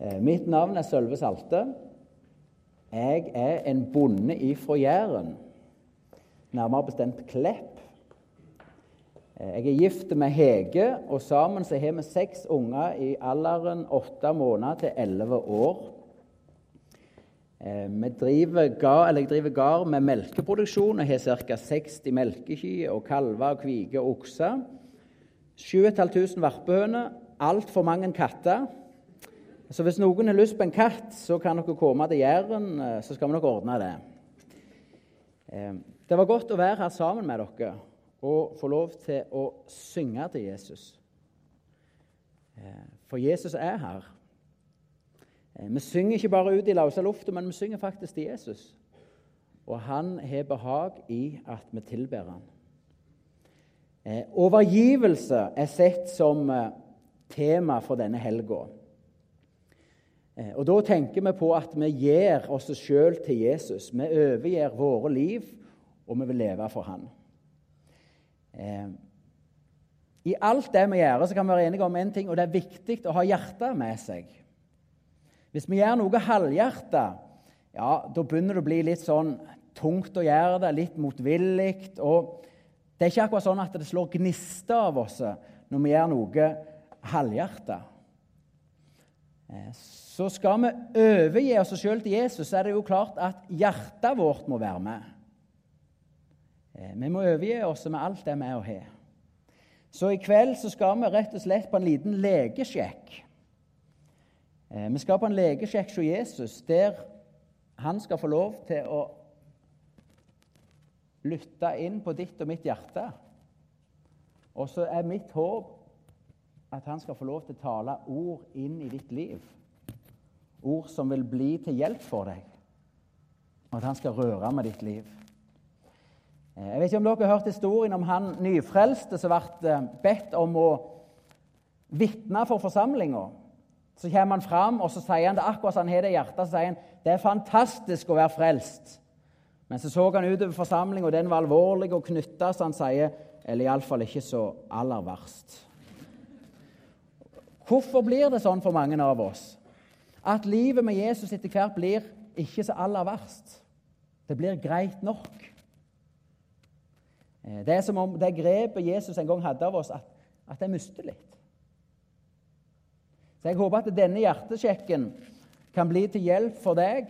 Eh, mitt navn er Sølve Salte. Jeg er en bonde ifra Jæren, nærmere bestemt Klepp. Eh, jeg er gift med Hege, og sammen så har vi seks unger i alderen åtte måneder til elleve år. Eh, vi driver gard, jeg driver gard med melkeproduksjon og har ca. 60 melkekyr og kalver kviger og okser. 7500 varpehøner, altfor mange katter. Så hvis noen har lyst på en katt, så kan dere komme til Jæren, eh, så skal vi nok ordne det. Eh, det var godt å være her sammen med dere og få lov til å synge til Jesus. For Jesus er her. Eh, vi synger ikke bare ut i løse lufta, men vi synger faktisk til Jesus. Og han har behag i at vi tilber. Eh, overgivelse er sett som eh, tema for denne helga. Og Da tenker vi på at vi gir oss sjøl til Jesus. Vi overgir våre liv, og vi vil leve for han. I alt det vi gjør, så kan vi være enige om én ting, og det er viktig å ha hjertet med seg. Hvis vi gjør noe halvhjerta, ja, da begynner det å bli litt sånn tungt å gjøre det, litt motvillig. Og det er ikke akkurat sånn at det slår gnister av oss når vi gjør noe halvhjerta. Eh, så skal vi overgi oss sjøl til Jesus, så er det jo klart at hjertet vårt må være med. Eh, vi må overgi oss med alt det vi har. Så i kveld så skal vi rett og slett på en liten legesjekk. Eh, vi skal på en legesjekk hos Jesus, der han skal få lov til å lytte inn på ditt og mitt hjerte. Og så er mitt håp at han skal få lov til å tale ord inn i ditt liv. Ord som vil bli til hjelp for deg, og at han skal røre med ditt liv. Eh, jeg vet ikke om dere har hørt historien om han nyfrelste som ble eh, bedt om å vitne for forsamlinga. Så kommer han fram og så sier han det akkurat som han har det i hjertet. Så sier han det er fantastisk å være frelst. Men så så han utover forsamlinga, og den var alvorlig og knytta, så han sier eller iallfall ikke så aller verst. Hvorfor blir det sånn for mange av oss? At livet med Jesus etter hvert blir ikke så aller verst. Det blir greit nok. Eh, det er som om det grepet Jesus en gang hadde av oss, at, at det mister litt. Så Jeg håper at denne hjertesjekken kan bli til hjelp for deg,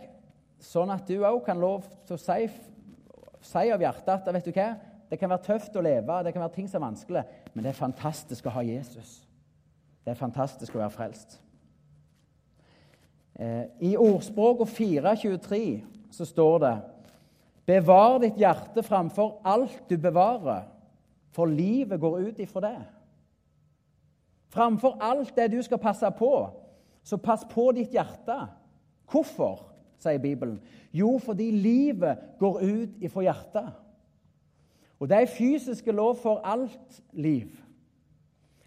sånn at du òg kan lov til å si, si, av hjertet at vet du hva, det kan være tøft å leve, det kan være ting som er vanskelig, men det er fantastisk å ha Jesus. Det er fantastisk å være frelst. Eh, I ordspråket 4.23 så står det Bevar ditt hjerte framfor alt du bevarer, for livet går ut ifra det. Framfor alt det du skal passe på, så pass på ditt hjerte. Hvorfor, sier Bibelen? Jo, fordi livet går ut ifra hjertet. Og det er fysiske lov for alt liv.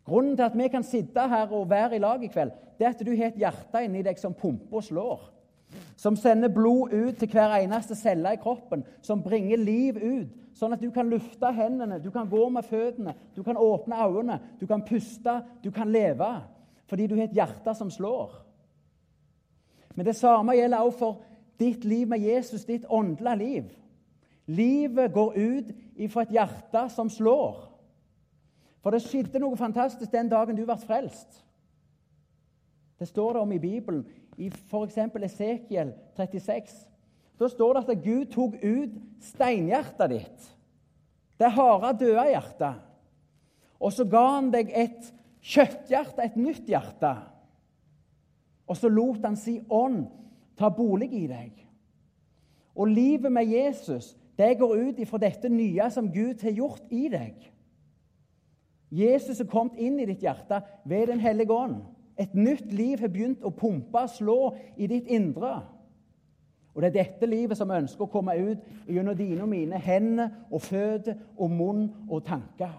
Grunnen til at vi kan sitte her og være i lag i kveld, det er at du har et hjerte inni deg som pumper og slår som sender blod ut til hver eneste celle i kroppen, som bringer liv ut, sånn at du kan lufte hendene, du kan gå med føttene, du kan åpne øynene, du kan puste, du kan leve, fordi du har et hjerte som slår. Men det samme gjelder også for ditt liv med Jesus, ditt åndelige liv. Livet går ut ifra et hjerte som slår. For det skjedde noe fantastisk den dagen du ble frelst. Det står det om i Bibelen i f.eks. Esekiel 36. Da står det at Gud tok ut steinhjertet ditt, det harde, døde hjertet, og så ga han deg et kjøtthjerte, et nytt hjerte. Og så lot han si ånd ta bolig i deg. Og livet med Jesus det går ut ifra dette nye som Gud har gjort i deg. Jesus er kommet inn i ditt hjerte ved Den hellige ånd. Et nytt liv har begynt å pumpe, og slå i ditt indre. Og Det er dette livet som ønsker å komme ut gjennom dine og mine hender og føtter og munn og tanker.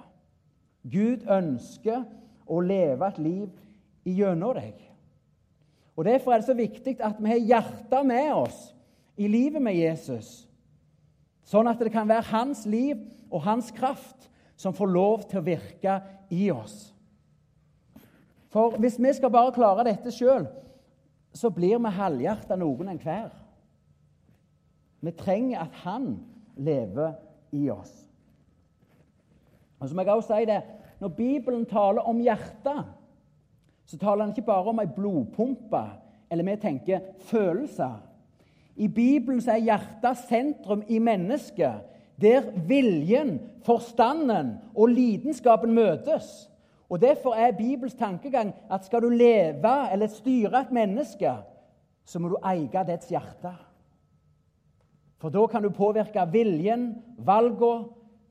Gud ønsker å leve et liv gjennom deg. Og Derfor er det så viktig at vi har hjertet med oss i livet med Jesus, sånn at det kan være hans liv og hans kraft som får lov til å virke i oss. For hvis vi skal bare klare dette sjøl, så blir vi halvhjerta noen enhver. Vi trenger at Han lever i oss. Og så må jeg også si det, Når Bibelen taler om hjertet, så taler han ikke bare om ei blodpumpe, eller vi tenker følelser. I Bibelen så er hjertet sentrum i mennesket, der viljen, forstanden og lidenskapen møtes. Og Derfor er Bibels tankegang at skal du leve eller styre et menneske, så må du eie dets hjerte. For da kan du påvirke viljen, valgene,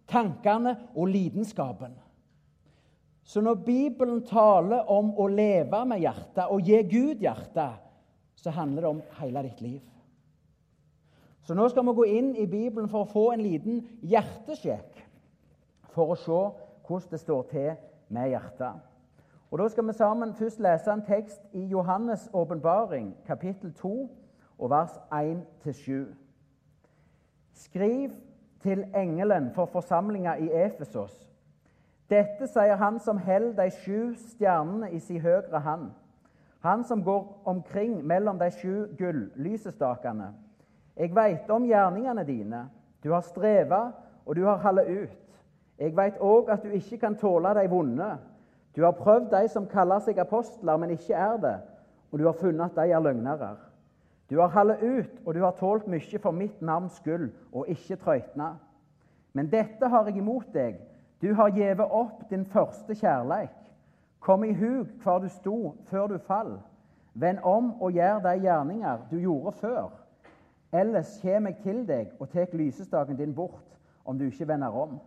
tankene og lidenskapen. Så når Bibelen taler om å leve med hjertet og gi Gud hjertet, så handler det om hele ditt liv. Så nå skal vi gå inn i Bibelen for å få en liten hjertesjekk for å se hvordan det står til med hjertet. Og Da skal vi sammen først lese en tekst i Johannes' åpenbaring, kapittel 2, og vers 1-7. Skriv til engelen for forsamlinga i Efesos. Dette sier han som holder de sju stjernene i sin høyre hand. Han som går omkring mellom de sju gull-lysestakene. Jeg veit om gjerningene dine. Du har streva, og du har hallet ut. Jeg veit òg at du ikke kan tåle de vonde. Du har prøvd de som kaller seg apostler, men ikke er det, og du har funnet at de er løgnere. Du har hallet ut, og du har tålt mye for mitt navns skyld, og ikke trøytna. Men dette har jeg imot deg. Du har gjevet opp din første kjærleik. Kom i hug hvor du sto før du fall. Vend om og gjør de gjerninger du gjorde før. Ellers kommer jeg til deg og tar lysestaken din bort, om du ikke vender om.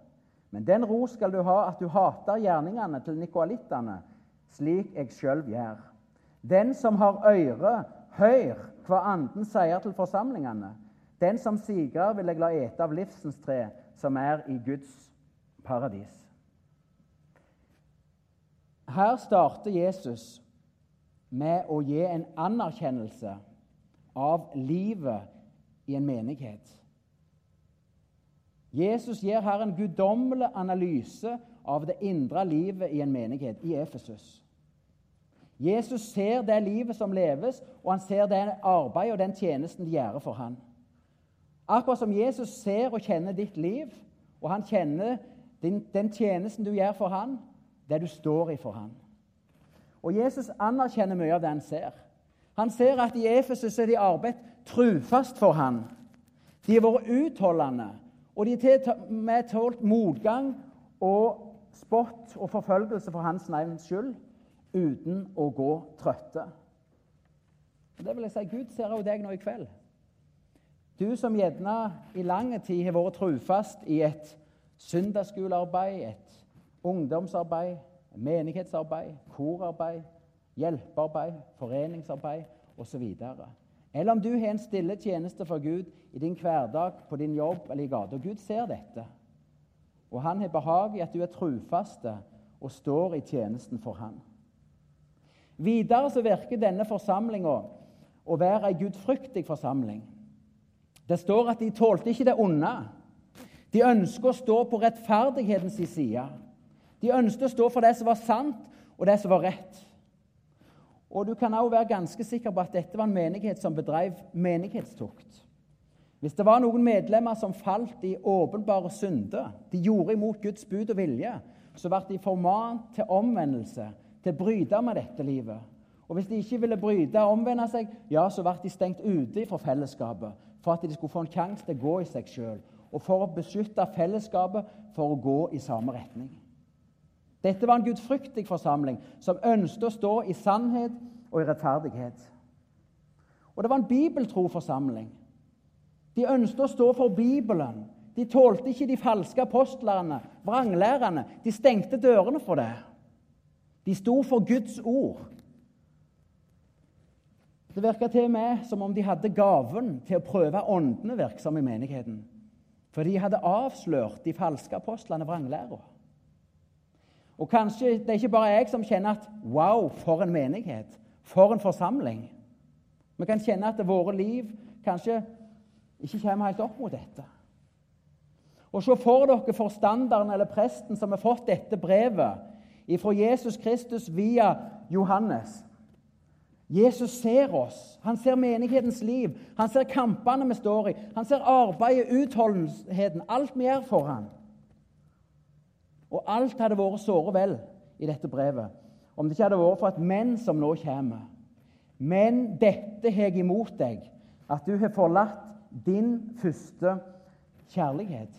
Men den ro skal du ha at du hater gjerningene til nikolittene, slik jeg sjøl gjør. Den som har øre, hør hva Anden sier til forsamlingene. Den som sigrer, vil jeg la ete av livsens tre, som er i Guds paradis. Her starter Jesus med å gi en anerkjennelse av livet i en menighet. Jesus gir her en guddommelig analyse av det indre livet i en menighet i Efesus. Jesus ser det livet som leves, og han ser det arbeidet og den tjenesten de gjør for ham. Akkurat som Jesus ser og kjenner ditt liv, og han kjenner den, den tjenesten du gjør for ham, det du står i for ham. Og Jesus anerkjenner mye av det han ser. Han ser at i Efesus er det arbeidet trufast for han. De har vært utholdende. Og de har tålt motgang og spott og forfølgelse for hans navns skyld uten å gå trøtte. Og Det vil jeg si, Gud ser også deg nå i kveld. Du som gjerne i lang tid har vært trufast i et søndagsskolearbeid, et ungdomsarbeid, menighetsarbeid, korarbeid, hjelpearbeid, foreningsarbeid osv. Eller om du har en stille tjeneste for Gud i din hverdag, på din jobb eller i gata. Gud ser dette. Og han har behag i at du er trufaste og står i tjenesten for han. Videre så virker denne forsamlinga å være ei gudfryktig forsamling. Det står at de tålte ikke det onde. De ønsker å stå på rettferdighetens side. De ønsket å stå for det som var sant, og det som var rett. Og Du kan også være ganske sikker på at dette var en menighet som bedrev menighetstukt. Hvis det var noen medlemmer som falt i åpenbare synder, de gjorde imot Guds bud og vilje, så ble de formant til omvendelse, til å bryte med dette livet. Og Hvis de ikke ville bryte og omvende seg, ja, så ble de stengt ute fra fellesskapet for at de skulle få en sjanse til å gå i seg sjøl, og for å beskytte fellesskapet for å gå i samme retning. Dette var en gudfryktig forsamling som ønsket å stå i sannhet og i rettferdighet. Og det var en bibeltro forsamling. De ønsket å stå for Bibelen. De tålte ikke de falske apostlene, vranglærerne. De stengte dørene for det. De sto for Guds ord. Det virka til med som om de hadde gaven til å prøve åndene virksomme i menigheten. For de hadde avslørt de falske apostlene vranglæra. Og kanskje det er ikke bare jeg som kjenner at wow, for en menighet. For en forsamling. Vi kan kjenne at våre liv kanskje ikke kommer helt opp mot dette. Og Se for dere forstanderen eller presten som har fått dette brevet fra Jesus Kristus via Johannes. Jesus ser oss. Han ser menighetens liv. Han ser kampene vi står i. Han ser arbeidet, utholdenheten, alt vi gjør for ham. Og alt hadde vært såre vel i dette brevet om det ikke hadde vært for at menn som nå kommer. Men dette har jeg imot deg, at du har forlatt din første kjærlighet.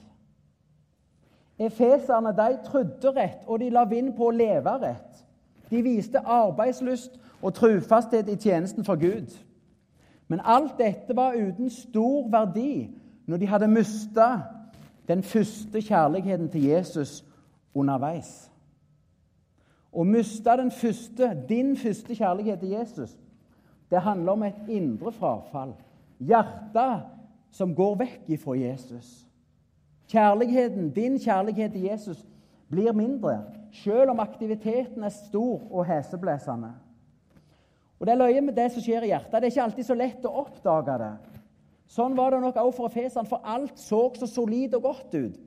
Efeserne de trodde rett, og de la vind på å leve rett. De viste arbeidslyst og trufasthet i tjenesten for Gud. Men alt dette var uten stor verdi når de hadde mista den første kjærligheten til Jesus underveis. Å miste den første, din første kjærlighet til Jesus, det handler om et indre frafall. Hjertet som går vekk ifra Jesus. Kjærligheten, din kjærlighet til Jesus blir mindre, selv om aktiviteten er stor og heseblesende. Og Det er løye med det som skjer i hjertet. Det er ikke alltid så lett å oppdage det. Sånn var det nok også for efeserne, for alt så så solid og godt ut.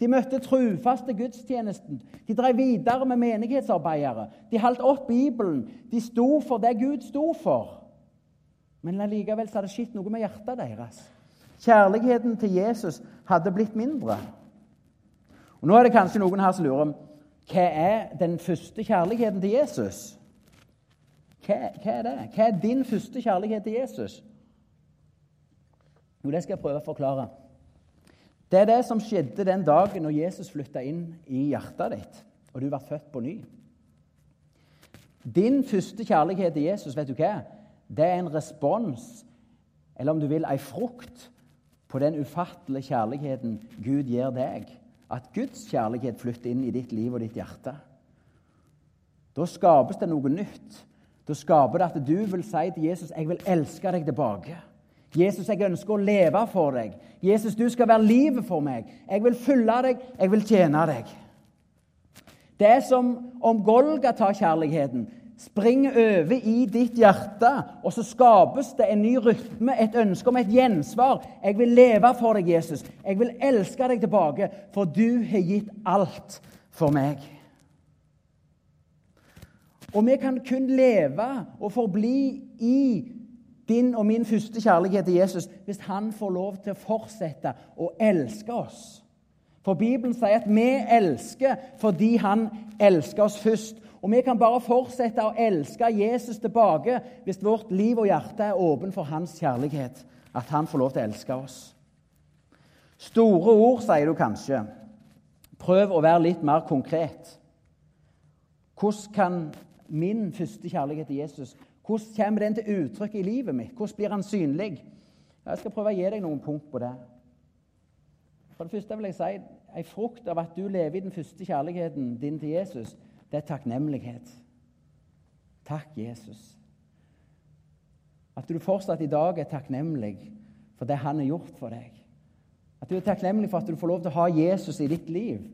De møtte trufaste gudstjenesten. De drev videre med menighetsarbeidere. De holdt opp Bibelen. De sto for det Gud sto for. Men allikevel hadde det skjedd noe med hjertet deres. Kjærligheten til Jesus hadde blitt mindre. Og Nå er det kanskje noen her som lurer hva er den første kjærligheten til Jesus? Hva, hva er det? Hva er din første kjærlighet til Jesus? Jo, det skal jeg prøve å forklare. Det er det som skjedde den dagen når Jesus flytta inn i hjertet ditt, og du ble født på ny. Din første kjærlighet til Jesus, vet du hva? Det er en respons, eller om du vil, ei frukt, på den ufattelige kjærligheten Gud gir deg. At Guds kjærlighet flytter inn i ditt liv og ditt hjerte. Da skapes det noe nytt. Da skaper det at du vil si til Jesus 'Jeg vil elske deg tilbake'. Jesus, jeg ønsker å leve for deg. Jesus, du skal være livet for meg. Jeg vil følge deg, jeg vil tjene deg. Det er som om Golgata-kjærligheten springer over i ditt hjerte, og så skapes det en ny rytme, et ønske om et gjensvar. Jeg vil leve for deg, Jesus. Jeg vil elske deg tilbake, for du har gitt alt for meg. Og vi kan kun leve og forbli i din og min første kjærlighet til Jesus hvis han får lov til å fortsette å elske oss. For Bibelen sier at vi elsker fordi han elsker oss først. Og vi kan bare fortsette å elske Jesus tilbake hvis vårt liv og hjerte er åpen for hans kjærlighet. At han får lov til å elske oss. Store ord, sier du kanskje. Prøv å være litt mer konkret. Hvordan kan min første kjærlighet til Jesus hvordan kommer den til uttrykk i livet mitt? Hvordan blir han synlig? Jeg skal prøve å gi deg noen punkt på det. For det første vil jeg si En frukt av at du lever i den første kjærligheten din til Jesus, det er takknemlighet. Takk, Jesus. At du fortsatt i dag er takknemlig for det han har gjort for deg. At du er takknemlig for at du får lov til å ha Jesus i ditt liv.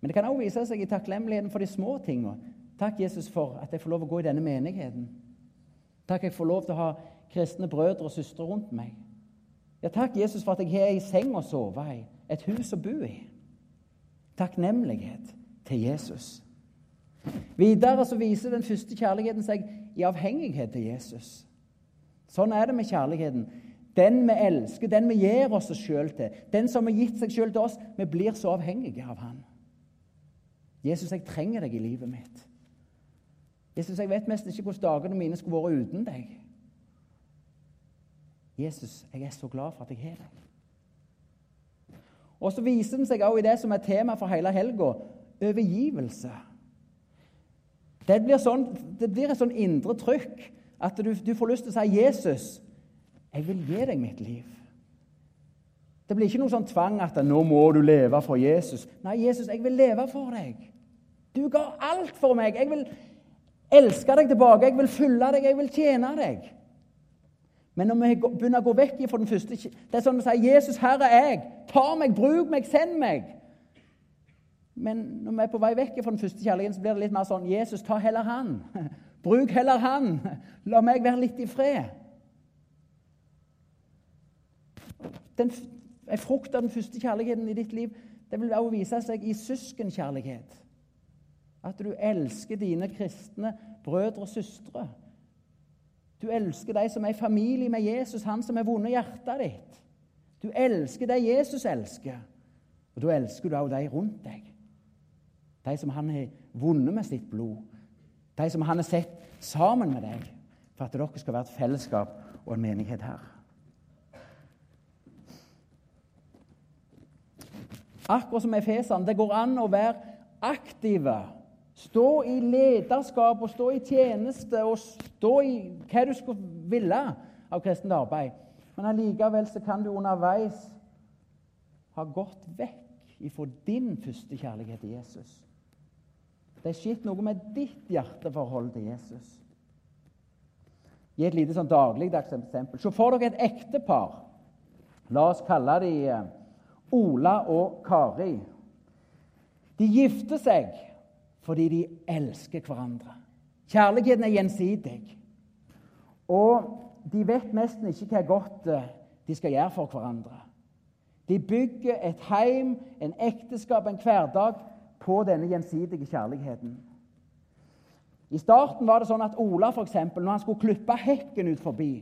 Men det kan også vise seg i takknemligheten for de små tingene. Takk, Jesus, for at jeg får lov å gå i denne menigheten. Takk, jeg får lov til å ha kristne brødre og søstre rundt meg. Ja, takk, Jesus, for at jeg har ei seng å sove i, et hus å bo i. Takknemlighet til Jesus. Videre så viser den første kjærligheten seg i avhengighet til Jesus. Sånn er det med kjærligheten. Den vi elsker, den vi gir oss sjøl til, den som har gitt seg sjøl til oss, vi blir så avhengige av Han. Jesus, jeg trenger deg i livet mitt. Jesus, jeg vet mest ikke hvordan dagene mine skulle vært uten deg. Jesus, jeg er så glad for at jeg har deg. Og så viser den seg også i det som er tema for hele helga overgivelse. Det blir, sånn, det blir, et sånn indre trykk at du, du, får lyst til å si 'Jesus, jeg vil gi deg mitt liv'. Det blir ikke noe sånn tvang at 'nå må du leve for Jesus'. Nei, Jesus, jeg vil leve for deg. Du ga alt for meg. Jeg vil, elske deg tilbake, jeg vil følge deg, jeg vil tjene deg. Men når vi begynner å gå vekk fra den første Det er sånn vi sier 'Jesus, her er jeg. Ta meg, bruk meg, send meg.' Men når vi er på vei vekk fra den første kjærligheten, så blir det litt mer sånn 'Jesus, ta heller han. Bruk heller han. La meg være litt i fred.' Den, en frukt av den første kjærligheten i ditt liv det vil også vise seg i søskenkjærlighet. At du elsker dine kristne brødre og søstre. Du elsker de som er i familie med Jesus, han som har vunnet hjertet ditt. Du elsker det Jesus elsker, og da elsker du også de rundt deg. De som han har vunnet med sitt blod. De som han har sett sammen med deg for at dere skal være et fellesskap og en menighet her. Akkurat som Efesene, det går an å være aktive. Stå i lederskap og stå i tjeneste og stå i hva du skulle ville av kristent arbeid. Men allikevel så kan du underveis ha gått vekk ifra din første kjærlighet til Jesus. Det er skjedd noe med ditt hjerteforhold til Jesus. Gi et lite sånn dagligdags eksempel. Se for dere et ektepar. La oss kalle de eh, Ola og Kari. De gifter seg fordi de elsker hverandre. Kjærligheten er gjensidig. Og de vet nesten ikke hva godt eh, de skal gjøre for hverandre. De bygger et heim, en ekteskap, en hverdag på denne gjensidige kjærligheten. I starten var det sånn at Ola, for eksempel, når han skulle klippe hekken ut forbi,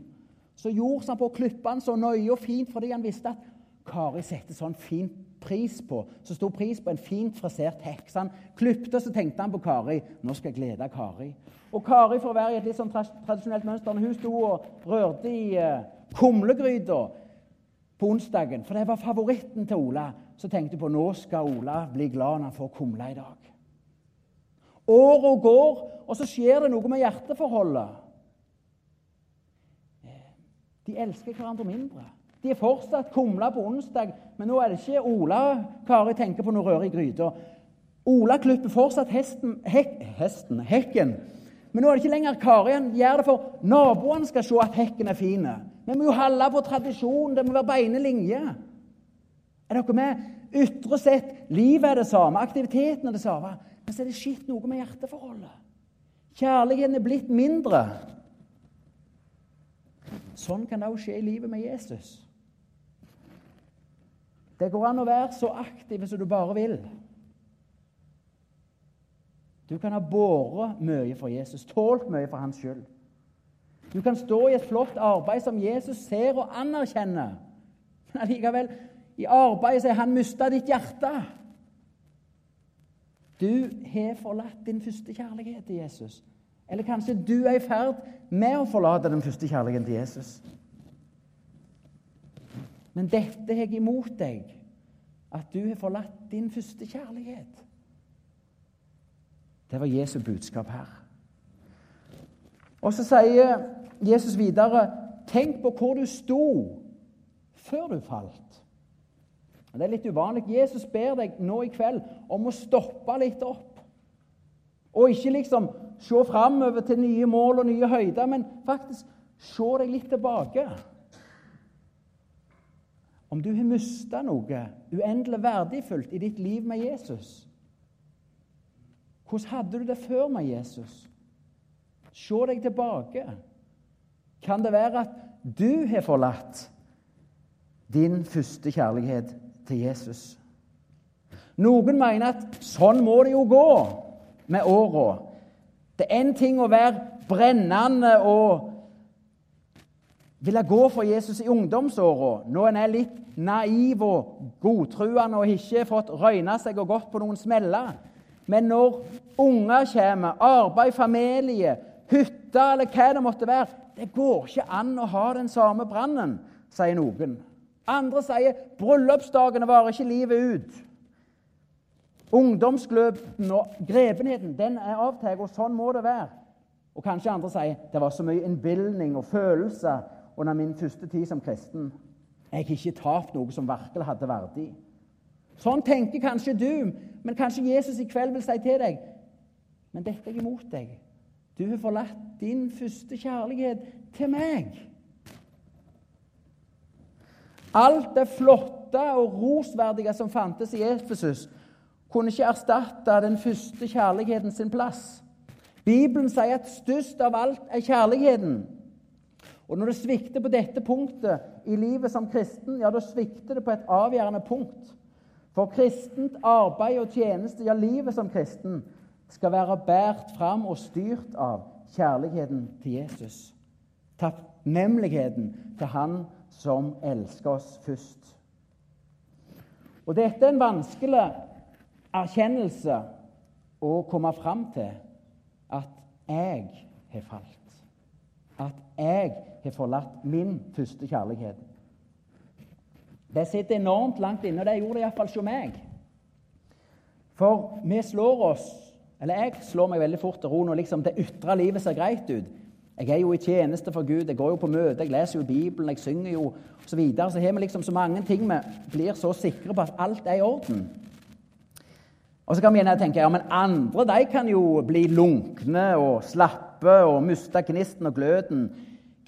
så gjorde han på å klippe den så nøye og fint fordi han visste at Kari setter sånn fin pris på så sto pris på en fint frasert hekk. Så han klipte, så tenkte han på Kari. Nå skal jeg glede Kari. Og Kari, for å være i et litt sånn tradisjonelt mønster, når hun sto og rørte i uh, kumlegryta på onsdagen, for det var favoritten til Ola, så tenkte hun på nå skal Ola bli glad når han får kumle i dag. Året går, og så skjer det noe med hjerteforholdet. De elsker hverandre mindre. De er fortsatt kumla på onsdag, men nå er det ikke Ola Kari tenker på noe røre i gryta. Ola klipper fortsatt hesten, hek, hesten, hekken, men nå er det ikke lenger Kari. Han gjør det for naboene skal se at hekken er fin. Vi må jo holde på tradisjonen. Det må være beine linjer. Er dere med? Ytre sett, livet er det samme, aktiviteten er det samme. Men så er det skitt noe med hjerteforholdet. Kjærligheten er blitt mindre. Sånn kan det òg skje i livet med Jesus. Det går an å være så aktiv som du bare vil. Du kan ha båret mye for Jesus, tålt mye for hans skyld. Du kan stå i et flott arbeid som Jesus ser og anerkjenner. Men allikevel, i arbeidet så har han mista ditt hjerte. Du har forlatt din første kjærlighet til Jesus. Eller kanskje du er i ferd med å forlate den første kjærligheten til Jesus. Men dette har jeg imot deg, at du har forlatt din første kjærlighet. Det var Jesu budskap her. Og så sier Jesus videre, tenk på hvor du sto før du falt. Det er litt uvanlig. Jesus ber deg nå i kveld om å stoppe litt opp. Og ikke liksom se framover til nye mål og nye høyder, men faktisk se deg litt tilbake. Om du har mista noe uendelig verdifullt i ditt liv med Jesus Hvordan hadde du det før med Jesus? Se deg tilbake. Kan det være at du har forlatt din første kjærlighet til Jesus? Noen mener at sånn må det jo gå med åra. Det er én ting å være brennende og ville gå for Jesus i ungdomsåra, når en er litt naiv og godtruende og ikke fått røyna seg og gått på noen smeller. Men når unger kommer, arbeid, familie, hytte eller hva det måtte være Det går ikke an å ha den samme brannen, sier noen. Andre sier bryllupsdagene varer ikke livet ut. Ungdomsgløden og grepenheten den er avtatt, og sånn må det være. Og kanskje andre sier det var så mye innbilning og følelser under min første tid som kristen. Jeg har ikke tapt noe som virkelig hadde verdi. Sånn tenker kanskje du, men kanskje Jesus i kveld vil si til deg Men dette er imot deg. Du har forlatt din første kjærlighet til meg. Alt det flotte og rosverdige som fantes i Efesus, kunne ikke erstatte den første kjærligheten sin plass. Bibelen sier at størst av alt er kjærligheten. Og når det svikter på dette punktet i livet som kristen, ja, da svikter det på et avgjørende punkt. For kristent arbeid og tjeneste, ja, livet som kristen, skal være båret fram og styrt av kjærligheten til Jesus. Takknemligheten til Han som elsker oss først. Og dette er en vanskelig erkjennelse å komme fram til at jeg har falt. At jeg har forlatt min første kjærlighet. Det sitter enormt langt inne, og det gjorde det iallfall hos meg. For vi slår oss Eller jeg slår meg veldig fort til ro når liksom det ytre livet ser greit ut. Jeg er jo i tjeneste for Gud, jeg går jo på møte, jeg leser jo Bibelen, jeg synger jo osv. Så, videre. så har vi liksom så mange ting vi blir så sikre på at alt er i orden. Og så kan vi gjerne tenke ja, men andre de kan jo bli lunkne og slappe og miste gnisten og gløden.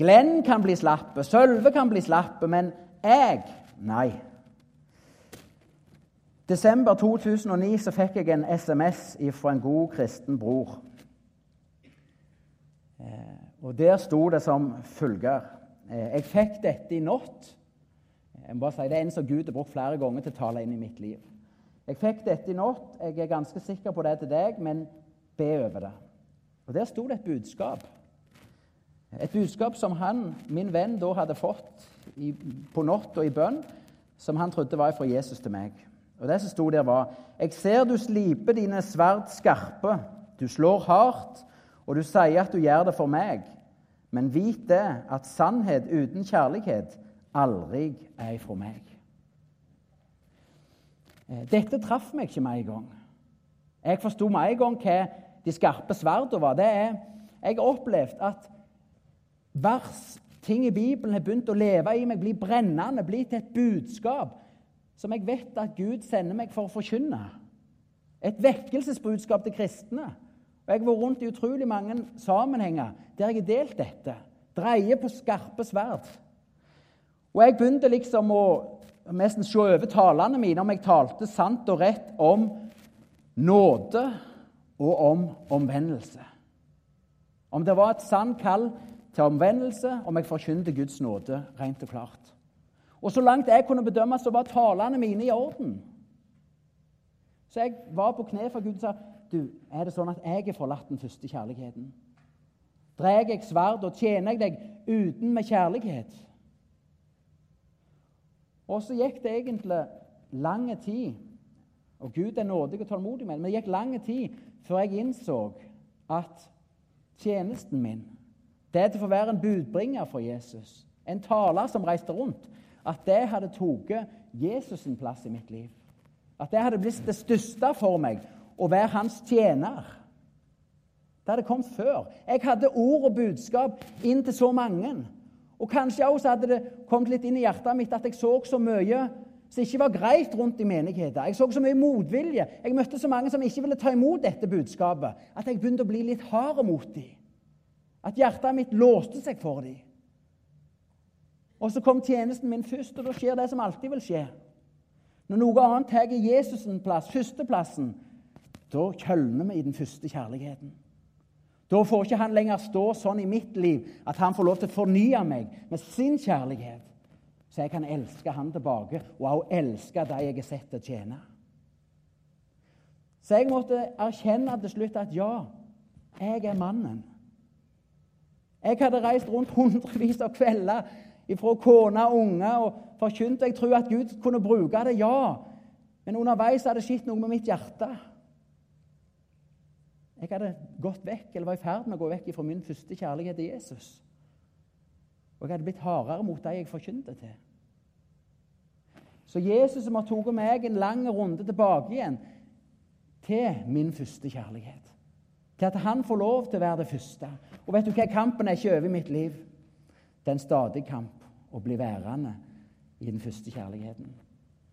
Glenn kan bli slappe, Sølve kan bli slappe, men jeg Nei. Desember 2009 så fikk jeg en SMS fra en god kristen bror. Eh, og Der sto det som følger eh, Jeg fikk dette i natt. Jeg må bare si, Det er en som Gud har brukt flere ganger til å tale inn i mitt liv. Jeg fikk dette i natt. Jeg er ganske sikker på det til deg, men be over det. Og Der sto det et budskap. Et budskap som han, min venn, da hadde fått i, på og i bønn, som han trodde var fra Jesus til meg. Og Det som sto der, var Jeg ser du sliper dine sverd skarpe. Du slår hardt, og du sier at du gjør det for meg. Men vit det, at sannhet uten kjærlighet aldri er fra meg. Eh, dette traff meg ikke med en gang. Jeg forsto med en gang hva de skarpe sverdene var. Det er, jeg har opplevd at vers, ting i Bibelen har begynt å leve i meg, bli brennende, bli til et budskap som jeg vet at Gud sender meg for å forkynne. Et vekkelsesbudskap til kristne. Og Jeg har vært rundt i utrolig mange sammenhenger der jeg har delt dette. Dreier på skarpe sverd. Og jeg begynte liksom å nesten se over talene mine om jeg talte sant og rett om nåde og om omvendelse. Om det var et sant kall til omvendelse, om jeg forkynte Guds nåde rent og klart. Og så langt jeg kunne bedømme, så var talene mine i orden. Så jeg var på kne for Gud og sa du, er det sånn at jeg er forlatt den første kjærligheten? Drar jeg sverd og tjener jeg deg uten med kjærlighet? Og så gikk det egentlig lang tid Og Gud er nådig og tålmodig med men det gikk lang tid før jeg innså at tjenesten min det til å få være en budbringer for Jesus, en taler som reiste rundt, at det hadde tatt Jesus' sin plass i mitt liv. At det hadde blitt det største for meg å være hans tjener. Det hadde kommet før. Jeg hadde ord og budskap inn til så mange. Og kanskje også hadde det kommet litt inn i hjertet mitt at jeg så så mye som ikke var greit rundt i menigheten. Jeg så så mye motvilje. Jeg møtte så mange som ikke ville ta imot dette budskapet, at jeg begynte å bli litt hard mot dem. At hjertet mitt låste seg for dem. Og så kom tjenesten min først, og da skjer det som alltid vil skje. Når noe annet tar Jesus en plass, førsteplassen, da kjølner vi i den første kjærligheten. Da får ikke han lenger stå sånn i mitt liv at han får lov til å fornye meg med sin kjærlighet, så jeg kan elske han tilbake og også elske de jeg er sett til å tjene. Så jeg måtte erkjenne til slutt at ja, jeg er mannen. Jeg hadde reist rundt hundrevis av kvelder fra kone og unger og forkynt. Jeg tror at Gud kunne bruke det, ja. Men underveis hadde det skjedd noe med mitt hjerte. Jeg hadde gått vekk, eller var i ferd med å gå vekk fra min første kjærlighet til Jesus. Og jeg hadde blitt hardere mot de jeg forkynte til. Så Jesus som har tatt meg en lang runde tilbake igjen til min første kjærlighet. Til at han får lov til å være det første. Og vet du hva? Kampen er ikke over i mitt liv. Det er en stadig kamp å bli værende i den første kjærligheten.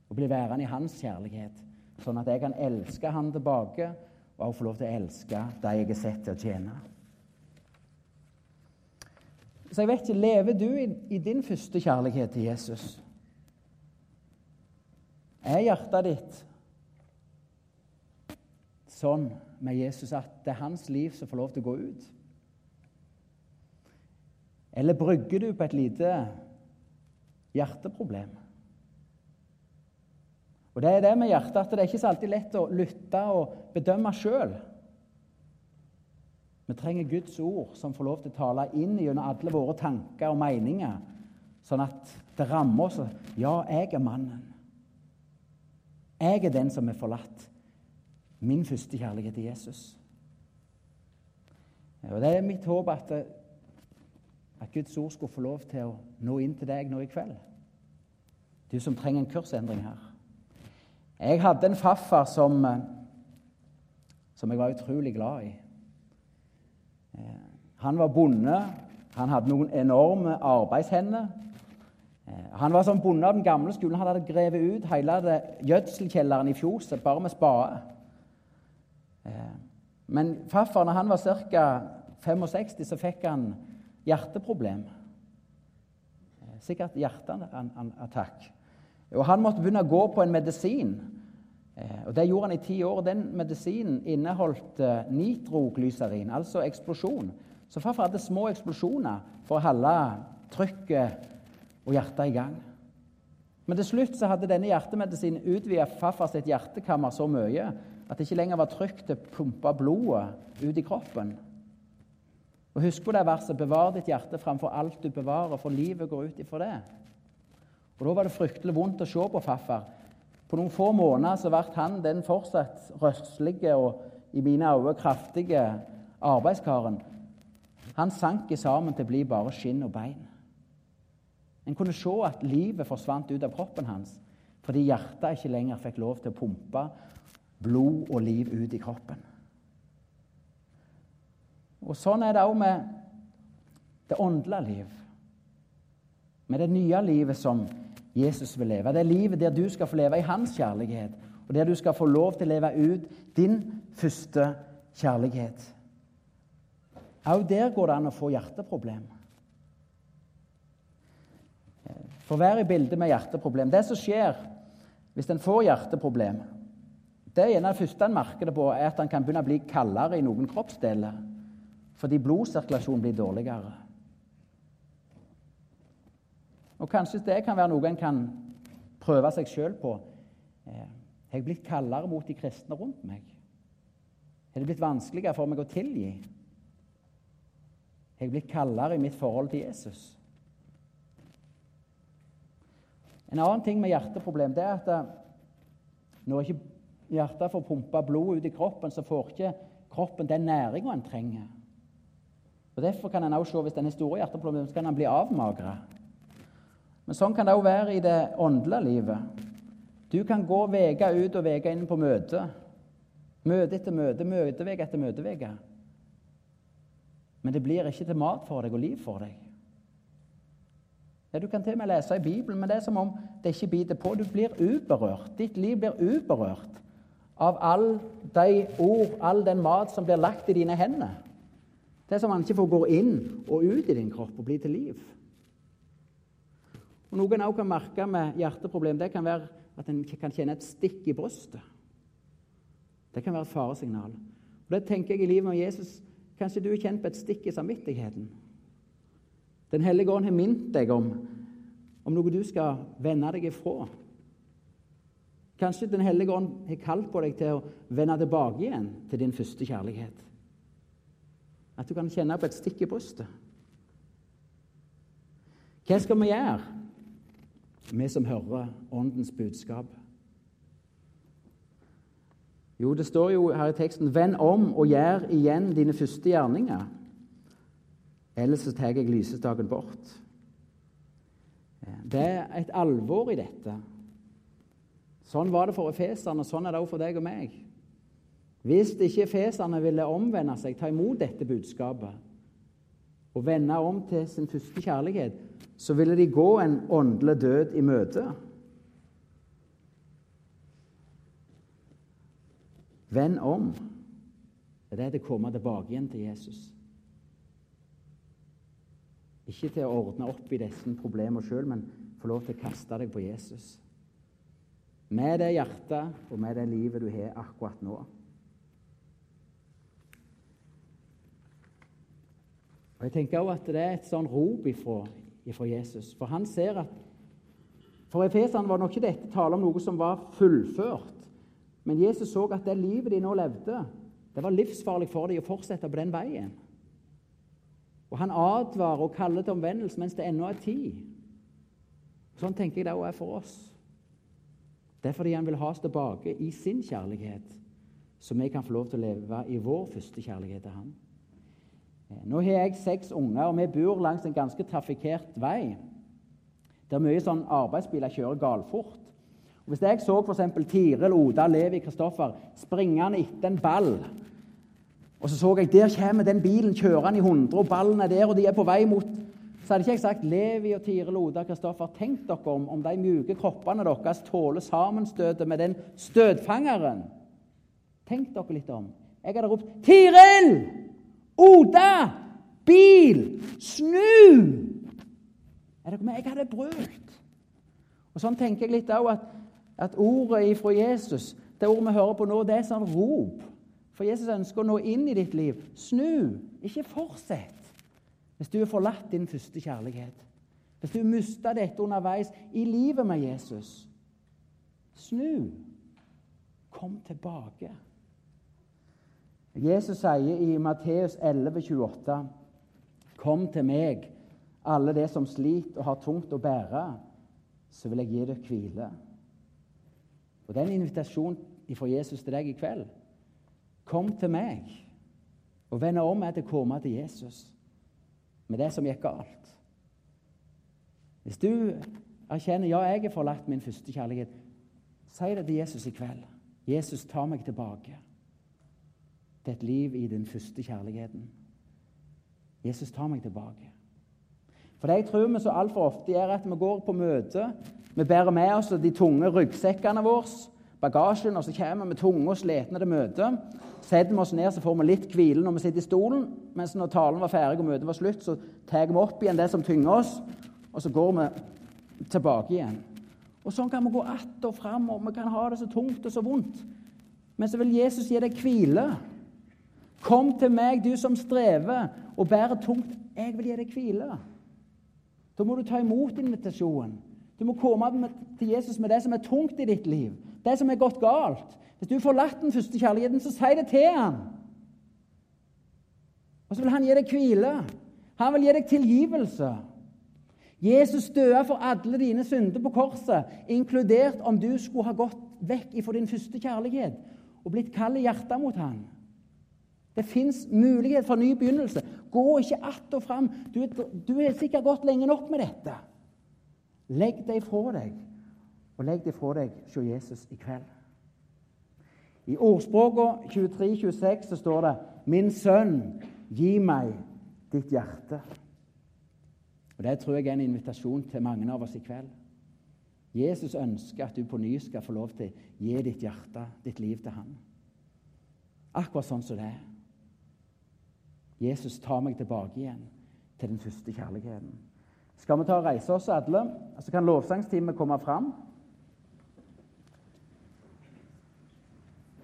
Å bli værende i hans kjærlighet, sånn at jeg kan elske han tilbake og også få lov til å elske de jeg er sett til å tjene. Så jeg vet ikke, Lever du i, i din første kjærlighet til Jesus? Er hjertet ditt sånn med Jesus at det er hans liv som får lov til å gå ut? Eller brygger du på et lite hjerteproblem? Og Det er det med hjertet at det er ikke så alltid lett å lytte og bedømme sjøl. Vi trenger Guds ord som får lov til å tale inn gjennom alle våre tanker og meninger, sånn at det rammer oss. Ja, jeg er mannen. Jeg er den som er forlatt. Min første kjærlighet til Jesus. Og Det er mitt håp at, at Guds ord skulle få lov til å nå inn til deg nå i kveld. Du som trenger en kursendring her. Jeg hadde en farfar som, som jeg var utrolig glad i. Eh, han var bonde. Han hadde noen enorme arbeidshender. Eh, han var som bonde av den gamle skolen. Han hadde grevet ut hele gjødselkjelleren i fjoset bare med spade. Eh, men farfar, når han var ca. 65, så fikk han hjerteproblem. Sikkert hjerteattakk. Og Han måtte begynne å gå på en medisin. Og Det gjorde han i ti år. Den medisinen inneholdt nitroglyserin, altså eksplosjon. Så farfar hadde små eksplosjoner for å holde trykket og hjertet i gang. Men til slutt så hadde denne hjertemedisinen utvidet farfar sitt hjertekammer så mye at det ikke lenger var trygt å pumpe blodet ut i kroppen. Og Husk på det verset 'Bevar ditt hjerte framfor alt du bevarer', for livet går ut ifra det. Og Da var det fryktelig vondt å se på farfar. På noen få måneder så ble han den fortsatt røslige og i mine øyne kraftige arbeidskaren. Han sank sammen til å bli bare skinn og bein. En kunne se at livet forsvant ut av kroppen hans fordi hjertet ikke lenger fikk lov til å pumpe blod og liv ut i kroppen. Og Sånn er det òg med det åndelige liv. Med det nye livet som Jesus vil leve. Det er livet der du skal få leve i hans kjærlighet, og der du skal få lov til å leve ut din første kjærlighet. Òg der går det an å få hjerteproblem. For hver i bildet med hjerteproblem Det som skjer hvis en får hjerteproblem, det er det første han merker det på, er at han kan begynne å bli kaldere i noen kroppsdeler fordi blodsirkulasjonen blir dårligere. Og Kanskje det kan være noe en kan prøve seg sjøl på. Eh, har jeg blitt kaldere mot de kristne rundt meg? Har det blitt vanskeligere for meg å tilgi? Har jeg blitt kaldere i mitt forhold til Jesus? En annen ting med hjerteproblem det er at eh, når ikke hjertet får pumpa blod ut i kroppen, så får ikke kroppen den næringa en trenger. Og Derfor kan en også se hvis den har store hjerteproblemer, så kan en bli avmagra. Men sånn kan det òg være i det åndelige livet. Du kan gå uke ut og uke inn på møte. Møte etter møte, møteveke etter møteveke. Men det blir ikke til mat for deg og liv for deg. Ja, Du kan til og med lese i Bibelen, men det er som om det ikke biter på. Du blir uberørt. Ditt liv blir uberørt av all de ord, all den mat som blir lagt i dine hender. Det er som om han ikke får gå inn og ut i din kropp og bli til liv. Og Noen også kan merke med hjerteproblem, det kan være at en kan kjenne et stikk i brystet. Det kan være et faresignal. Og Det tenker jeg i livet med Jesus. Kanskje du har kjent på et stikk i samvittigheten. Den hellige ånd har minnet deg om, om noe du skal vende deg ifra. Kanskje Den hellige ånd har kalt på deg til å vende tilbake igjen til din første kjærlighet. At du kan kjenne på et stikk i brystet. Hva skal vi gjøre, vi som hører Åndens budskap? Jo, det står jo her i teksten 'Vend om og gjør igjen dine første gjerninger'. Ellers så tar jeg lysestaken bort. Det er et alvor i dette. Sånn var det for efeserne, og sånn er det også for deg og meg. Hvis ikke efeserne ville omvende seg, ta imot dette budskapet og vende om til sin første kjærlighet, så ville de gå en åndelig død i møte. Vend om. Det er det å komme tilbake igjen til Jesus. Ikke til å ordne opp i disse problemene sjøl, men få lov til å kaste deg på Jesus. Med det hjertet og med det livet du har akkurat nå. Og Jeg tenker også at det er et sånn rop ifra, ifra Jesus. For han ser at For Efesene var nok ikke dette tale om noe som var fullført. Men Jesus så at det livet de nå levde, Det var livsfarlig for dem å fortsette på den veien. Og han advarer og kaller til omvendelse mens det ennå er tid. Sånn tenker jeg det også er for oss. Det er fordi han vil ha oss tilbake i sin kjærlighet, så vi kan få lov til å leve i vår første kjærlighet til han. Eh, nå har jeg seks unger, og vi bor langs en ganske trafikkert vei. Der mye sånn arbeidsbiler kjører galfort. Og hvis jeg så f.eks. Tiril, Oda, Levi, Kristoffer springende etter en ball og så så jeg der kommer den bilen kjørende i 100, og ballen er der, og de er på vei mot Så hadde ikke jeg sagt Levi og Tiril, Oda, Kristoffer, tenk dere om om de mjuke kroppene deres tåler sammenstøtet med den støtfangeren. Tenk dere litt om. Jeg hadde ropt 'Tiril! Oda! Bil! Snu!' Er dere med? Jeg hadde brølt. Og Sånn tenker jeg litt òg at, at ordet fra Jesus, det ordet vi hører på nå, det er sånn rop. For Jesus ønsker å nå inn i ditt liv. Snu, ikke fortsett. Hvis du har forlatt din første kjærlighet, hvis du mista dette underveis i livet med Jesus Snu. Kom tilbake. Jesus sier i Matteus 11, 28, Kom til meg, alle de som sliter og har tungt å bære, så vil jeg gi dere hvile. Og Det er en invitasjon fra Jesus til deg i kveld. Kom til meg og vend om meg til å komme til Jesus med det som gikk galt. Hvis du erkjenner ja, jeg har forlatt min første kjærlighet, si det til Jesus i kveld. Jesus, ta meg tilbake til et liv i den første kjærligheten. Jesus, ta meg tilbake. For det jeg tror vi så altfor ofte gjør, at vi går på møte, vi bærer med oss de tunge ryggsekkene våre, bagasjen, og så kommer vi tunge og slitne til møtet. Setter vi oss ned, så får vi litt hvile når vi sitter i stolen. Mens når talen var ferdig og møtet var slutt, så tar vi opp igjen det som tynger oss, og så går vi tilbake igjen. Og Sånn kan vi gå att og fram, og vi kan ha det så tungt og så vondt. Men så vil Jesus gi deg hvile. Kom til meg, du som strever og bærer tungt. Jeg vil gi deg hvile. Da må du ta imot invitasjonen. Du må komme til Jesus med det som er tungt i ditt liv, det som er gått galt. Hvis du har forlatt den første kjærligheten, så si det til han. Og så vil han gi deg hvile. Han vil gi deg tilgivelse. Jesus døde for alle dine synder på korset, inkludert om du skulle ha gått vekk ifra din første kjærlighet og blitt kald i hjertet mot han. Det fins mulighet for ny begynnelse. Gå ikke att og fram. Du, du har sikkert gått lenge nok med dette. Legg det ifra deg, og legg det fra deg hos Jesus i kveld. I ordspråket 23-26 så står det 'Min sønn, gi meg ditt hjerte'. Og Det tror jeg er en invitasjon til mange av oss i kveld. Jesus ønsker at du på ny skal få lov til å gi ditt hjerte, ditt liv, til ham. Akkurat sånn som det er. Jesus tar meg tilbake igjen til den første kjærligheten. Skal vi ta og reise oss alle, så kan lovsangsteamet komme fram.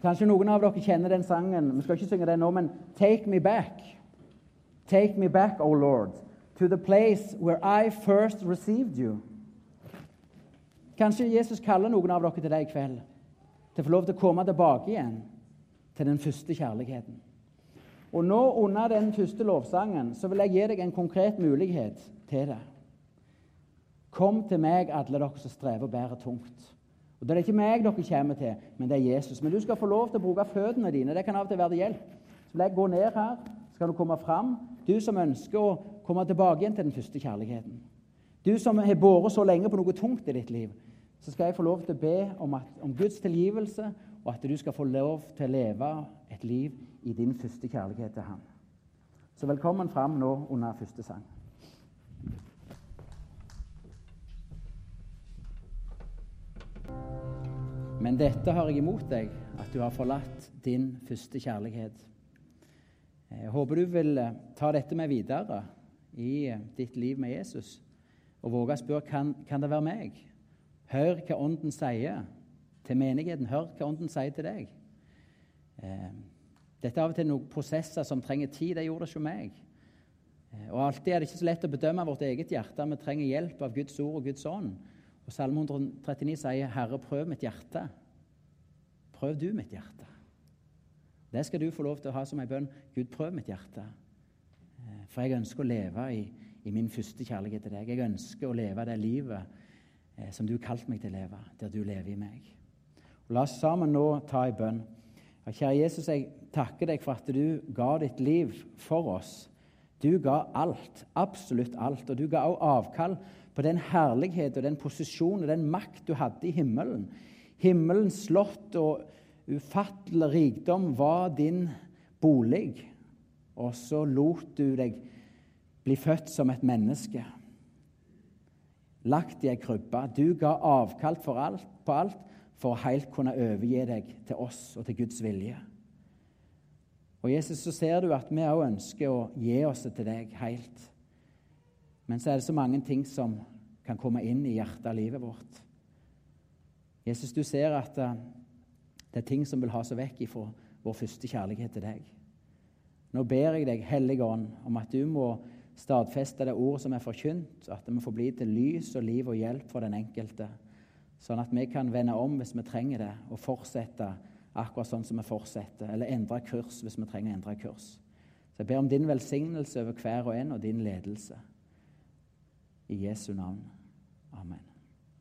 Kanskje noen av dere kjenner den sangen. Vi skal ikke synge den nå, men Take me back. Take me back, O Lord, to the place where I first received you. Kanskje Jesus kaller noen av dere til det i kveld, til å få lov til å komme tilbake igjen til den første kjærligheten. Og nå Under den første lovsangen så vil jeg gi deg en konkret mulighet til det. Kom til meg, alle dere som strever og bærer tungt. Og Det er ikke meg dere kommer til, men det er Jesus. Men du skal få lov til å bruke føttene dine. Det kan av og til være til hjelp. Så jeg gå ned her, så kan du komme fram. Du som ønsker å komme tilbake igjen til den første kjærligheten. Du som har båret så lenge på noe tungt i ditt liv. Så skal jeg få lov til å be om, at, om Guds tilgivelse, og at du skal få lov til å leve et liv i din første kjærlighet til Han. Så velkommen fram nå under første sang. Men dette har jeg imot deg, at du har forlatt din første kjærlighet. Jeg håper du vil eh, ta dette med videre i eh, ditt liv med Jesus og våge å spørre kan, kan det være meg. Hør hva Ånden sier til menigheten. Hør hva Ånden sier til deg. Eh, dette er av og til noen prosesser som trenger tid. Det gjorde det ikke meg. Og Alltid er det ikke så lett å bedømme vårt eget hjerte. Vi trenger hjelp av Guds ord og Guds ånd. Og Salme 139 sier, 'Herre, prøv mitt hjerte'. Prøv du mitt hjerte. Det skal du få lov til å ha som ei bønn. Gud, prøv mitt hjerte. Eh, for jeg ønsker å leve i, i min første kjærlighet til deg. Jeg ønsker å leve det livet eh, som du har kalt meg til å leve, der du lever i meg. Og la oss sammen nå ta ei bønn. Kjære Jesus, jeg takker deg for at du ga ditt liv for oss. Du ga alt, absolutt alt, og du ga også avkall på den herlighet og den posisjon og den makt du hadde i himmelen. Himmelens slott og ufattelig rikdom var din bolig, og så lot du deg bli født som et menneske. Lagt i ei krybbe. Du ga avkall alt, på alt for å helt kunne overgi deg til oss og til Guds vilje. Og Jesus, så ser du at vi òg ønsker å gi oss til deg helt. Men så er det så mange ting som kan komme inn i hjertet av livet vårt. Jesus, du ser at eh, det er ting som vil ha seg vekk ifra vår første kjærlighet til deg. Nå ber jeg deg, Hellige Ånd, om at du må stadfeste det ordet som er forkynt, at det må få bli til lys og liv og hjelp for den enkelte sånn at vi kan vende om hvis vi trenger det, og fortsette akkurat sånn som vi fortsetter, eller endre kurs hvis vi trenger å endre kurs. Så jeg ber om din velsignelse over hver og en og din ledelse. I Jesu navn. Amen.